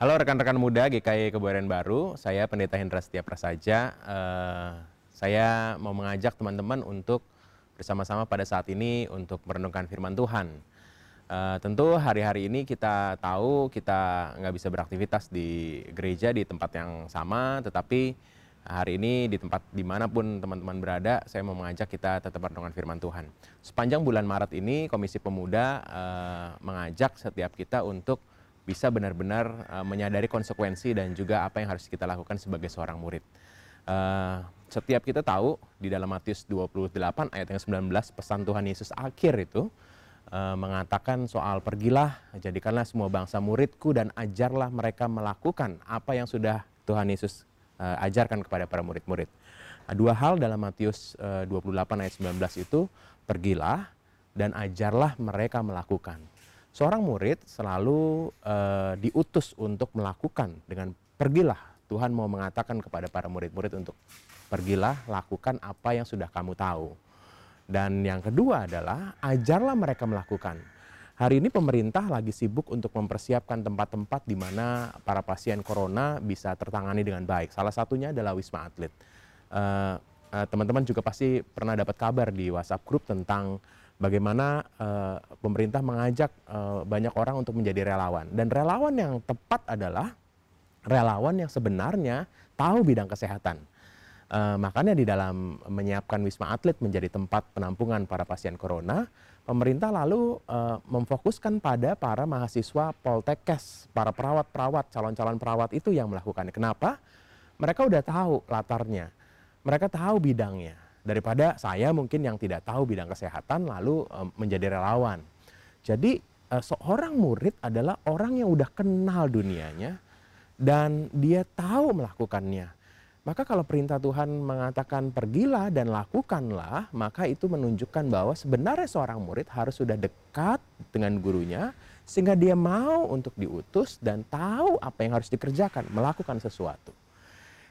Halo rekan-rekan muda GKI Kebuaran Baru, saya Pendeta Hendra Setia Prasaja. Uh, saya mau mengajak teman-teman untuk bersama-sama pada saat ini untuk merenungkan firman Tuhan. Uh, tentu hari-hari ini kita tahu kita nggak bisa beraktivitas di gereja di tempat yang sama, tetapi hari ini di tempat di mana pun teman-teman berada, saya mau mengajak kita tetap merenungkan firman Tuhan. Sepanjang bulan Maret ini, Komisi Pemuda uh, mengajak setiap kita untuk bisa benar-benar uh, menyadari konsekuensi dan juga apa yang harus kita lakukan sebagai seorang murid. Uh, setiap kita tahu di dalam Matius 28 ayat yang 19 pesan Tuhan Yesus akhir itu uh, mengatakan soal pergilah jadikanlah semua bangsa muridku dan ajarlah mereka melakukan apa yang sudah Tuhan Yesus uh, ajarkan kepada para murid-murid. Nah, dua hal dalam Matius uh, 28 ayat 19 itu pergilah dan ajarlah mereka melakukan. Seorang murid selalu uh, diutus untuk melakukan dengan pergilah. Tuhan mau mengatakan kepada para murid-murid untuk pergilah lakukan apa yang sudah kamu tahu. Dan yang kedua adalah ajarlah mereka melakukan. Hari ini pemerintah lagi sibuk untuk mempersiapkan tempat-tempat di mana para pasien corona bisa tertangani dengan baik. Salah satunya adalah Wisma Atlet. Uh, teman-teman juga pasti pernah dapat kabar di WhatsApp grup tentang bagaimana uh, pemerintah mengajak uh, banyak orang untuk menjadi relawan. Dan relawan yang tepat adalah relawan yang sebenarnya tahu bidang kesehatan. Uh, makanya di dalam menyiapkan Wisma Atlet menjadi tempat penampungan para pasien corona, pemerintah lalu uh, memfokuskan pada para mahasiswa Poltekkes, para perawat-perawat, calon-calon perawat itu yang melakukannya. Kenapa? Mereka udah tahu latarnya, mereka tahu bidangnya daripada saya mungkin yang tidak tahu bidang kesehatan lalu um, menjadi relawan. Jadi uh, seorang murid adalah orang yang udah kenal dunianya dan dia tahu melakukannya. Maka kalau perintah Tuhan mengatakan pergilah dan lakukanlah, maka itu menunjukkan bahwa sebenarnya seorang murid harus sudah dekat dengan gurunya sehingga dia mau untuk diutus dan tahu apa yang harus dikerjakan, melakukan sesuatu.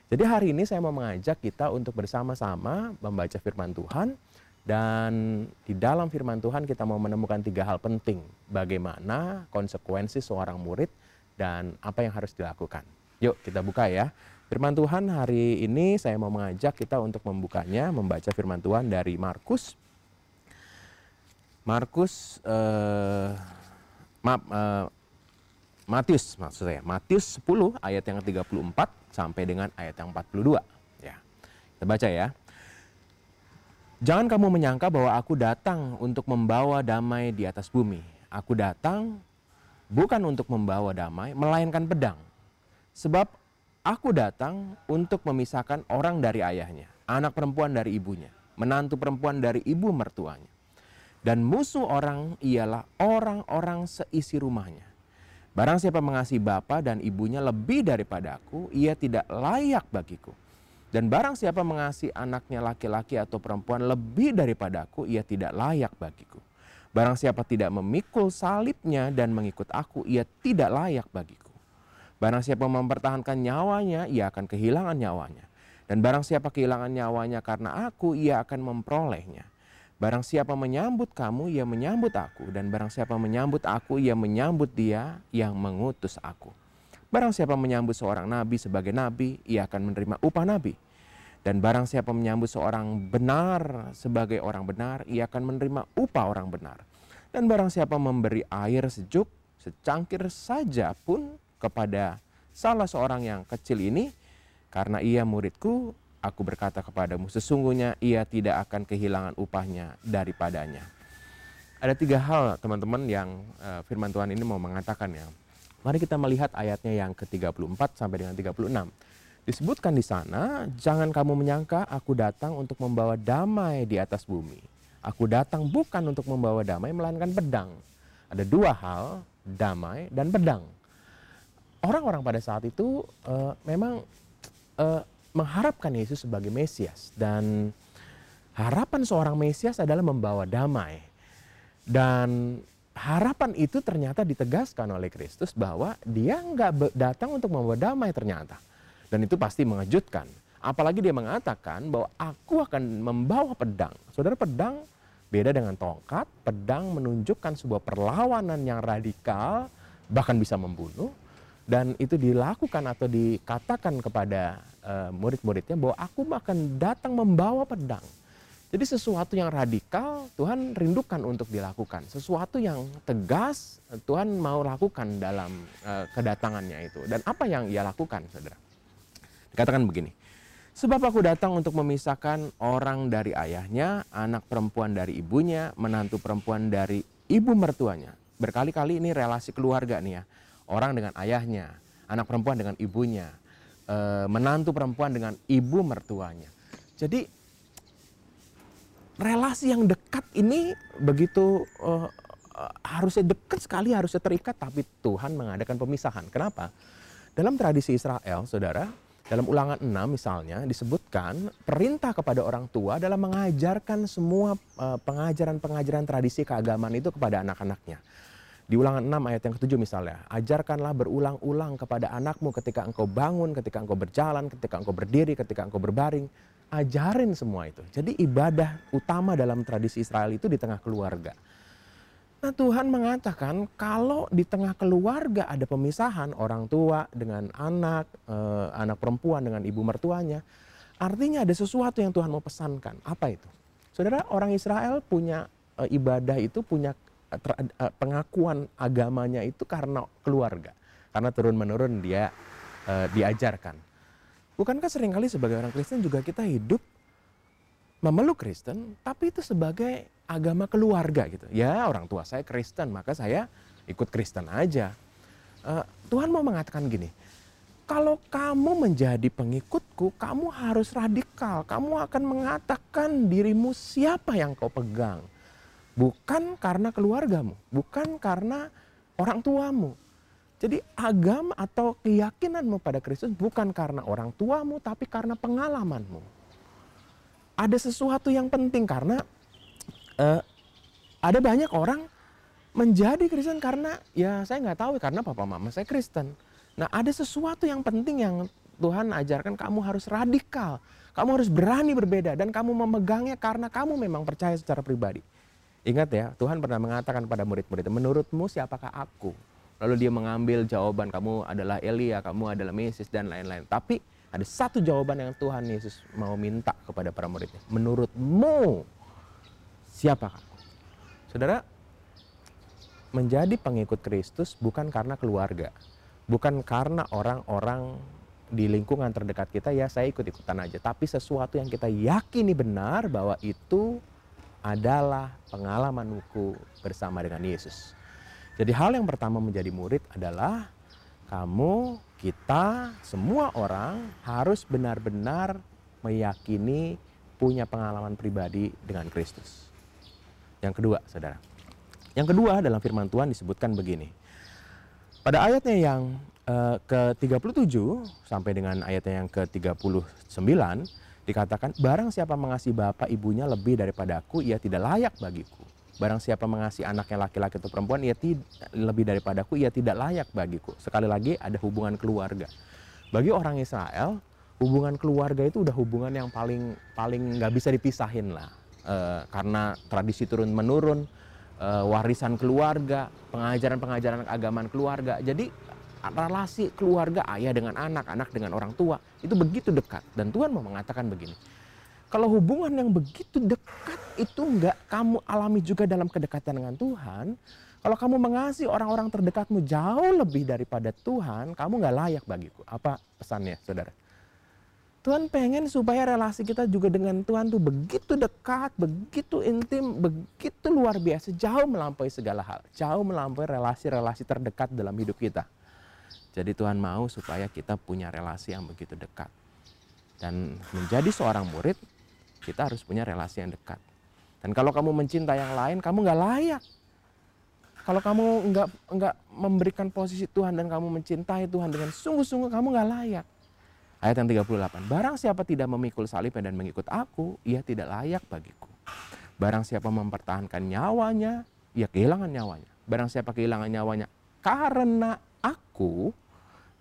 Jadi hari ini saya mau mengajak kita untuk bersama-sama membaca firman Tuhan dan di dalam firman Tuhan kita mau menemukan tiga hal penting bagaimana konsekuensi seorang murid dan apa yang harus dilakukan. Yuk kita buka ya. Firman Tuhan hari ini saya mau mengajak kita untuk membukanya, membaca firman Tuhan dari Markus. Markus, eh, maaf, eh, Matius maksud saya, Matius 10 ayat yang ke-34 sampai dengan ayat yang 42. Ya. Kita baca ya. Jangan kamu menyangka bahwa aku datang untuk membawa damai di atas bumi. Aku datang bukan untuk membawa damai, melainkan pedang. Sebab aku datang untuk memisahkan orang dari ayahnya, anak perempuan dari ibunya, menantu perempuan dari ibu mertuanya. Dan musuh orang ialah orang-orang seisi rumahnya. Barang siapa mengasihi bapa dan ibunya lebih daripada aku, ia tidak layak bagiku. Dan barang siapa mengasihi anaknya laki-laki atau perempuan lebih daripada aku, ia tidak layak bagiku. Barang siapa tidak memikul salibnya dan mengikut aku, ia tidak layak bagiku. Barang siapa mempertahankan nyawanya, ia akan kehilangan nyawanya. Dan barang siapa kehilangan nyawanya karena aku, ia akan memperolehnya. Barang siapa menyambut kamu, ia menyambut aku. Dan barang siapa menyambut aku, ia menyambut dia yang mengutus aku. Barang siapa menyambut seorang nabi sebagai nabi, ia akan menerima upah nabi. Dan barang siapa menyambut seorang benar sebagai orang benar, ia akan menerima upah orang benar. Dan barang siapa memberi air sejuk, secangkir saja pun kepada salah seorang yang kecil ini, karena ia muridku, Aku berkata kepadamu, sesungguhnya ia tidak akan kehilangan upahnya daripadanya. Ada tiga hal teman-teman yang uh, firman Tuhan ini mau mengatakan ya. Mari kita melihat ayatnya yang ke-34 sampai dengan 36. Disebutkan di sana, jangan kamu menyangka aku datang untuk membawa damai di atas bumi. Aku datang bukan untuk membawa damai, melainkan pedang. Ada dua hal, damai dan pedang. Orang-orang pada saat itu uh, memang uh, mengharapkan Yesus sebagai Mesias dan harapan seorang Mesias adalah membawa damai. Dan harapan itu ternyata ditegaskan oleh Kristus bahwa dia nggak datang untuk membawa damai ternyata. Dan itu pasti mengejutkan. Apalagi dia mengatakan bahwa aku akan membawa pedang. Saudara pedang beda dengan tongkat. Pedang menunjukkan sebuah perlawanan yang radikal bahkan bisa membunuh. Dan itu dilakukan atau dikatakan kepada uh, murid-muridnya bahwa aku akan datang membawa pedang. Jadi sesuatu yang radikal Tuhan rindukan untuk dilakukan. Sesuatu yang tegas Tuhan mau lakukan dalam uh, kedatangannya itu. Dan apa yang ia lakukan saudara? Dikatakan begini. Sebab aku datang untuk memisahkan orang dari ayahnya, anak perempuan dari ibunya, menantu perempuan dari ibu mertuanya. Berkali-kali ini relasi keluarga nih ya. Orang dengan ayahnya, anak perempuan dengan ibunya, uh, menantu perempuan dengan ibu mertuanya. Jadi relasi yang dekat ini begitu uh, harusnya dekat sekali, harusnya terikat, tapi Tuhan mengadakan pemisahan. Kenapa? Dalam tradisi Israel, saudara, dalam ulangan 6 misalnya disebutkan perintah kepada orang tua dalam mengajarkan semua pengajaran-pengajaran tradisi keagamaan itu kepada anak-anaknya. Di ulangan 6 ayat yang ketujuh misalnya, ajarkanlah berulang-ulang kepada anakmu ketika engkau bangun, ketika engkau berjalan, ketika engkau berdiri, ketika engkau berbaring, ajarin semua itu. Jadi ibadah utama dalam tradisi Israel itu di tengah keluarga. Nah Tuhan mengatakan kalau di tengah keluarga ada pemisahan orang tua dengan anak, eh, anak perempuan dengan ibu mertuanya. Artinya ada sesuatu yang Tuhan mau pesankan. Apa itu? Saudara orang Israel punya eh, ibadah itu punya pengakuan agamanya itu karena keluarga. Karena turun-menurun dia eh, diajarkan. Bukankah sering kali sebagai orang Kristen juga kita hidup memeluk Kristen, tapi itu sebagai agama keluarga gitu. Ya orang tua saya Kristen, maka saya ikut Kristen aja. Uh, Tuhan mau mengatakan gini, kalau kamu menjadi pengikutku, kamu harus radikal. Kamu akan mengatakan dirimu siapa yang kau pegang. Bukan karena keluargamu, bukan karena orang tuamu, jadi agama atau keyakinanmu pada Kristus bukan karena orang tuamu tapi karena pengalamanmu. Ada sesuatu yang penting karena uh, ada banyak orang menjadi Kristen karena ya saya nggak tahu karena papa mama saya Kristen. Nah ada sesuatu yang penting yang Tuhan ajarkan kamu harus radikal. Kamu harus berani berbeda dan kamu memegangnya karena kamu memang percaya secara pribadi. Ingat ya, Tuhan pernah mengatakan pada murid-murid, menurutmu siapakah aku? Lalu dia mengambil jawaban kamu adalah Elia, kamu adalah Mesias dan lain-lain. Tapi ada satu jawaban yang Tuhan Yesus mau minta kepada para muridnya. Menurutmu siapa kamu? Saudara, menjadi pengikut Kristus bukan karena keluarga. Bukan karena orang-orang di lingkungan terdekat kita ya saya ikut-ikutan aja. Tapi sesuatu yang kita yakini benar bahwa itu adalah pengalamanku bersama dengan Yesus. Jadi hal yang pertama menjadi murid adalah kamu, kita, semua orang harus benar-benar meyakini punya pengalaman pribadi dengan Kristus. Yang kedua, saudara. Yang kedua dalam firman Tuhan disebutkan begini. Pada ayatnya yang uh, ke-37 sampai dengan ayatnya yang ke-39 dikatakan barang siapa mengasihi bapak ibunya lebih daripada aku ia tidak layak bagiku. Barang siapa mengasihi anaknya laki-laki atau perempuan, ia lebih daripadaku, ia tidak layak bagiku. Sekali lagi ada hubungan keluarga. Bagi orang Israel, hubungan keluarga itu udah hubungan yang paling paling nggak bisa dipisahin lah. E, karena tradisi turun menurun, e, warisan keluarga, pengajaran-pengajaran agamaan keluarga. Jadi relasi keluarga ayah dengan anak, anak dengan orang tua itu begitu dekat. Dan Tuhan mau mengatakan begini, kalau hubungan yang begitu dekat itu enggak kamu alami juga dalam kedekatan dengan Tuhan, kalau kamu mengasihi orang-orang terdekatmu jauh lebih daripada Tuhan, kamu nggak layak bagiku. Apa pesannya, saudara? Tuhan pengen supaya relasi kita juga dengan Tuhan tuh begitu dekat, begitu intim, begitu luar biasa, jauh melampaui segala hal, jauh melampaui relasi-relasi terdekat dalam hidup kita. Jadi Tuhan mau supaya kita punya relasi yang begitu dekat. Dan menjadi seorang murid kita harus punya relasi yang dekat. Dan kalau kamu mencinta yang lain, kamu nggak layak. Kalau kamu nggak nggak memberikan posisi Tuhan dan kamu mencintai Tuhan dengan sungguh-sungguh, kamu nggak layak. Ayat yang 38. Barang siapa tidak memikul salibnya dan mengikut aku, ia tidak layak bagiku. Barang siapa mempertahankan nyawanya, ia kehilangan nyawanya. Barang siapa kehilangan nyawanya karena aku,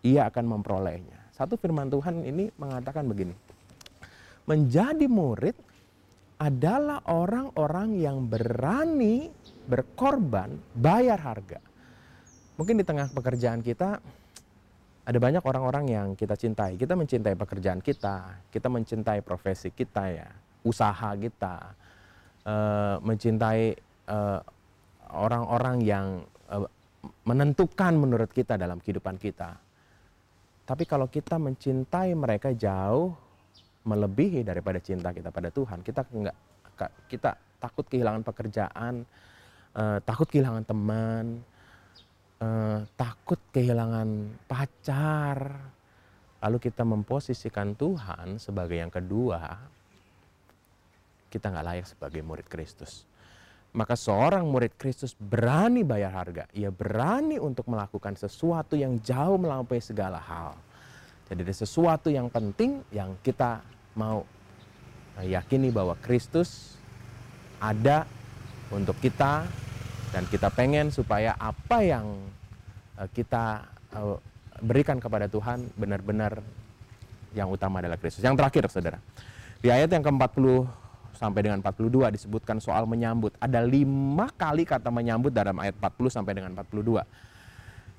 ia akan memperolehnya. Satu firman Tuhan ini mengatakan begini menjadi murid adalah orang-orang yang berani berkorban, bayar harga. Mungkin di tengah pekerjaan kita, Ada banyak orang-orang yang kita cintai. Kita mencintai pekerjaan kita, kita mencintai profesi kita ya, usaha kita, uh, mencintai uh, orang-orang yang uh, menentukan menurut kita dalam kehidupan kita. Tapi kalau kita mencintai mereka jauh melebihi daripada cinta kita pada Tuhan, kita enggak kita takut kehilangan pekerjaan, uh, takut kehilangan teman, uh, takut kehilangan pacar, lalu kita memposisikan Tuhan sebagai yang kedua, kita nggak layak sebagai murid Kristus. Maka seorang murid Kristus berani bayar harga. Ia berani untuk melakukan sesuatu yang jauh melampaui segala hal. Jadi ada sesuatu yang penting yang kita mau yakini bahwa Kristus ada untuk kita dan kita pengen supaya apa yang eh, kita eh, berikan kepada Tuhan benar-benar yang utama adalah Kristus. Yang terakhir saudara, di ayat yang ke-40 sampai dengan 42 disebutkan soal menyambut. Ada lima kali kata menyambut dalam ayat 40 sampai dengan 42.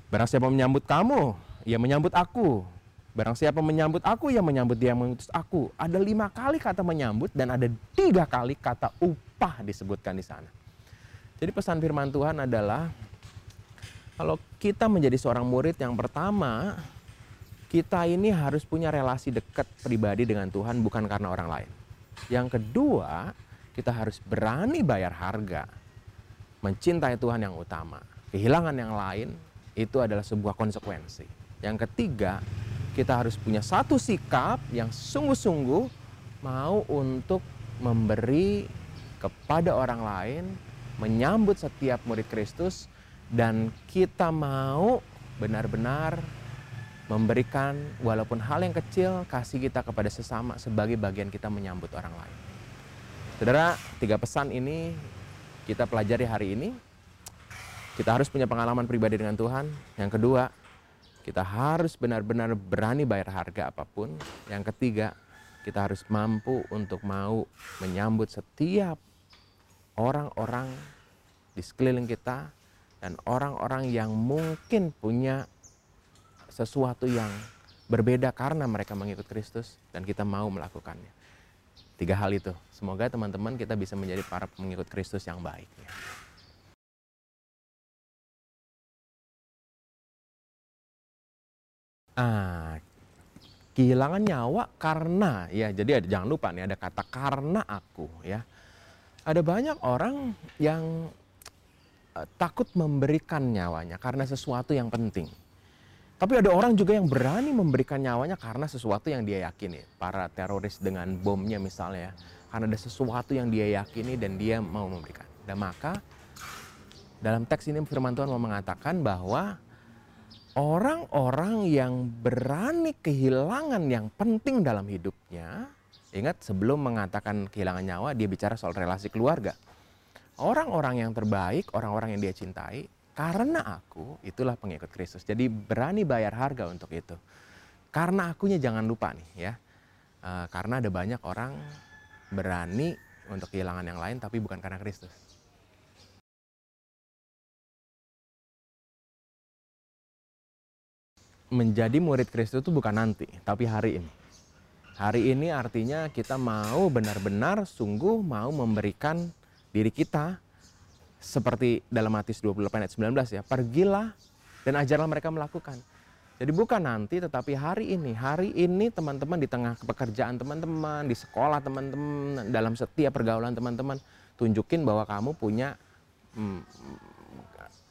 Barang siapa menyambut kamu, ia menyambut aku. Barang siapa menyambut aku, ia menyambut dia yang mengutus aku. Ada lima kali kata menyambut dan ada tiga kali kata upah disebutkan di sana. Jadi pesan firman Tuhan adalah kalau kita menjadi seorang murid yang pertama, kita ini harus punya relasi dekat pribadi dengan Tuhan bukan karena orang lain. Yang kedua, kita harus berani bayar harga. Mencintai Tuhan yang utama. Kehilangan yang lain itu adalah sebuah konsekuensi. Yang ketiga, kita harus punya satu sikap yang sungguh-sungguh mau untuk memberi kepada orang lain, menyambut setiap murid Kristus, dan kita mau benar-benar memberikan walaupun hal yang kecil kasih kita kepada sesama sebagai bagian kita menyambut orang lain. Saudara, tiga pesan ini kita pelajari hari ini. Kita harus punya pengalaman pribadi dengan Tuhan. Yang kedua, kita harus benar-benar berani bayar harga apa pun. Yang ketiga, kita harus mampu untuk mau menyambut setiap orang-orang di sekeliling kita dan orang-orang yang mungkin punya sesuatu yang berbeda karena mereka mengikut Kristus dan kita mau melakukannya. Tiga hal itu. Semoga teman-teman kita bisa menjadi para pengikut Kristus yang baik. Ah, kehilangan nyawa karena ya jadi ada, jangan lupa nih ada kata karena aku ya. Ada banyak orang yang uh, takut memberikan nyawanya karena sesuatu yang penting. Tapi ada orang juga yang berani memberikan nyawanya karena sesuatu yang dia yakini. Para teroris dengan bomnya misalnya ya. Karena ada sesuatu yang dia yakini dan dia mau memberikan. Dan maka dalam teks ini firman Tuhan mau mengatakan bahwa orang-orang yang berani kehilangan yang penting dalam hidupnya. Ingat sebelum mengatakan kehilangan nyawa dia bicara soal relasi keluarga. Orang-orang yang terbaik, orang-orang yang dia cintai karena aku, itulah pengikut Kristus. Jadi berani bayar harga untuk itu. Karena akunya jangan lupa nih ya. Uh, karena ada banyak orang berani untuk kehilangan yang lain tapi bukan karena Kristus. Menjadi murid Kristus itu bukan nanti, tapi hari ini. Hari ini artinya kita mau benar-benar sungguh mau memberikan diri kita seperti dalam Matius 28 ayat 19 ya, pergilah dan ajarlah mereka melakukan. Jadi bukan nanti tetapi hari ini. Hari ini teman-teman di tengah pekerjaan teman-teman, di sekolah teman-teman, dalam setiap pergaulan teman-teman, tunjukin bahwa kamu punya hmm,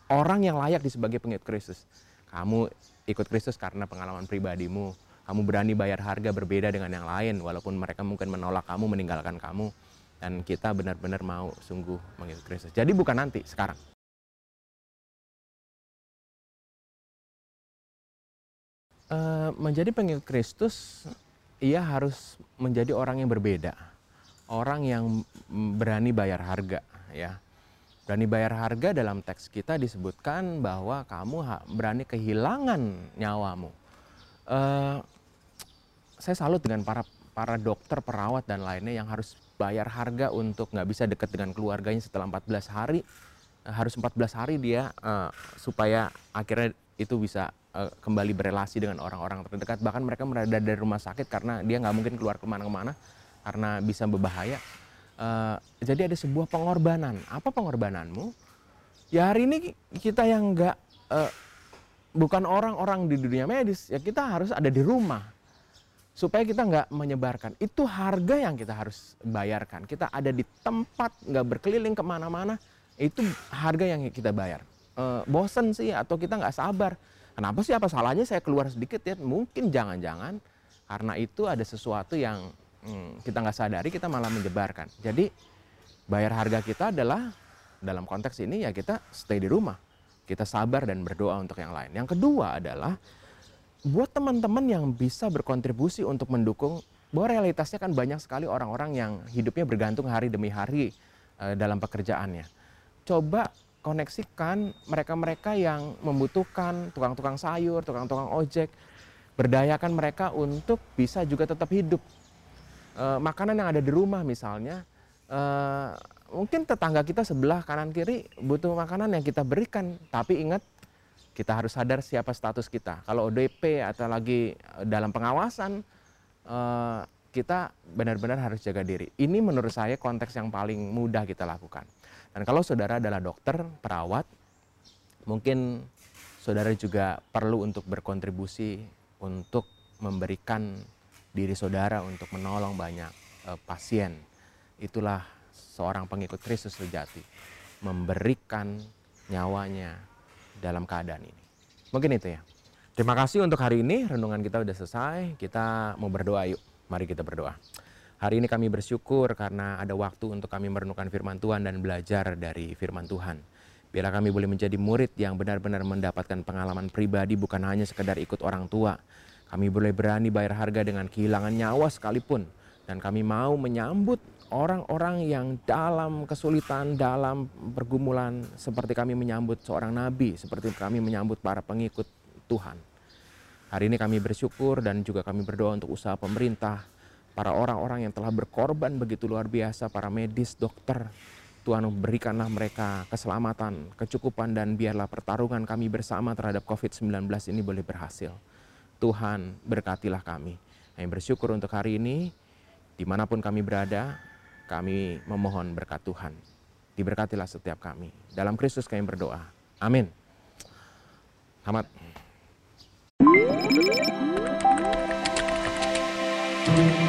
orang yang layak di sebagai pengikut Kristus. Kamu ikut Kristus karena pengalaman pribadimu. Kamu berani bayar harga berbeda dengan yang lain walaupun mereka mungkin menolak kamu, meninggalkan kamu dan kita benar-benar mau sungguh mengikut Kristus. Jadi bukan nanti, sekarang. Uh, menjadi pengikut Kristus, ia harus menjadi orang yang berbeda, orang yang berani bayar harga, ya. Berani bayar harga dalam teks kita disebutkan bahwa kamu berani kehilangan nyawamu. Uh, saya salut dengan para para dokter, perawat dan lainnya yang harus bayar harga untuk nggak bisa dekat dengan keluarganya setelah 14 hari eh, harus 14 hari dia uh, supaya akhirnya itu bisa uh, kembali berelasi dengan orang-orang terdekat. Bahkan mereka berada dari rumah sakit karena dia nggak mungkin keluar ke mana-mana karena bisa berbahaya. Uh, jadi ada sebuah pengorbanan. Apa pengorbananmu? Ya hari ini kita yang nggak uh, bukan orang-orang di dunia medis, ya kita harus ada di rumah supaya kita nggak menyebarkan. Itu harga yang kita harus bayarkan. Kita ada di tempat, nggak berkeliling ke mana-mana, itu harga yang kita bayar. E, bosen sih atau kita nggak sabar. Kenapa sih apa salahnya saya keluar sedikit ya? Mungkin jangan-jangan karena itu ada sesuatu yang hmm, kita nggak sadari kita malah menyebarkan. Jadi bayar harga kita adalah dalam konteks ini ya kita stay di rumah. Kita sabar dan berdoa untuk yang lain. Yang kedua adalah buat teman-teman yang bisa berkontribusi untuk mendukung bahwa realitasnya kan banyak sekali orang-orang yang hidupnya bergantung hari demi hari uh, dalam pekerjaannya. Coba koneksikan mereka-mereka yang membutuhkan tukang-tukang sayur, tukang-tukang ojek, berdayakan mereka untuk bisa juga tetap hidup. Uh, makanan yang ada di rumah misalnya, uh, mungkin tetangga kita sebelah kanan kiri butuh makanan yang kita berikan, tapi ingat kita harus sadar siapa status kita. Kalau ODP atau lagi eh, dalam pengawasan, eh, kita benar-benar harus jaga diri. Ini menurut saya konteks yang paling mudah kita lakukan. Dan kalau saudara adalah dokter, perawat, mungkin saudara juga perlu untuk berkontribusi untuk memberikan diri saudara untuk menolong banyak uh, pasien. Itulah seorang pengikut Kristus sejati, memberikan nyawanya dalam keadaan ini. Mungkin itu ya. Terima kasih untuk hari ini, renungan kita sudah selesai. Kita mau berdoa yuk. Mari kita berdoa. Hari ini kami bersyukur karena ada waktu untuk kami merenungkan firman Tuhan dan belajar dari firman Tuhan. Biarlah kami boleh menjadi murid yang benar-benar mendapatkan pengalaman pribadi bukan hanya sekedar ikut orang tua. Kami boleh berani bayar harga dengan kehilangan nyawa sekalipun. Dan kami mau menyambut orang-orang yang dalam kesulitan, dalam pergumulan, seperti kami menyambut seorang nabi, seperti kami menyambut para pengikut Tuhan. Hari ini kami bersyukur dan juga kami berdoa untuk usaha pemerintah, para orang-orang yang telah berkorban begitu luar biasa, para medis, dokter. Tuhan berikanlah mereka keselamatan, kecukupan, dan biarlah pertarungan kami bersama terhadap COVID-19 ini boleh berhasil. Tuhan berkatilah kami. Kami bersyukur untuk hari ini, di mana pun kami berada, kami memohon berkat Tuhan. Diberkatilah setiap kami. Dalam Kristus kami berdoa. Amin. Selamat. thank you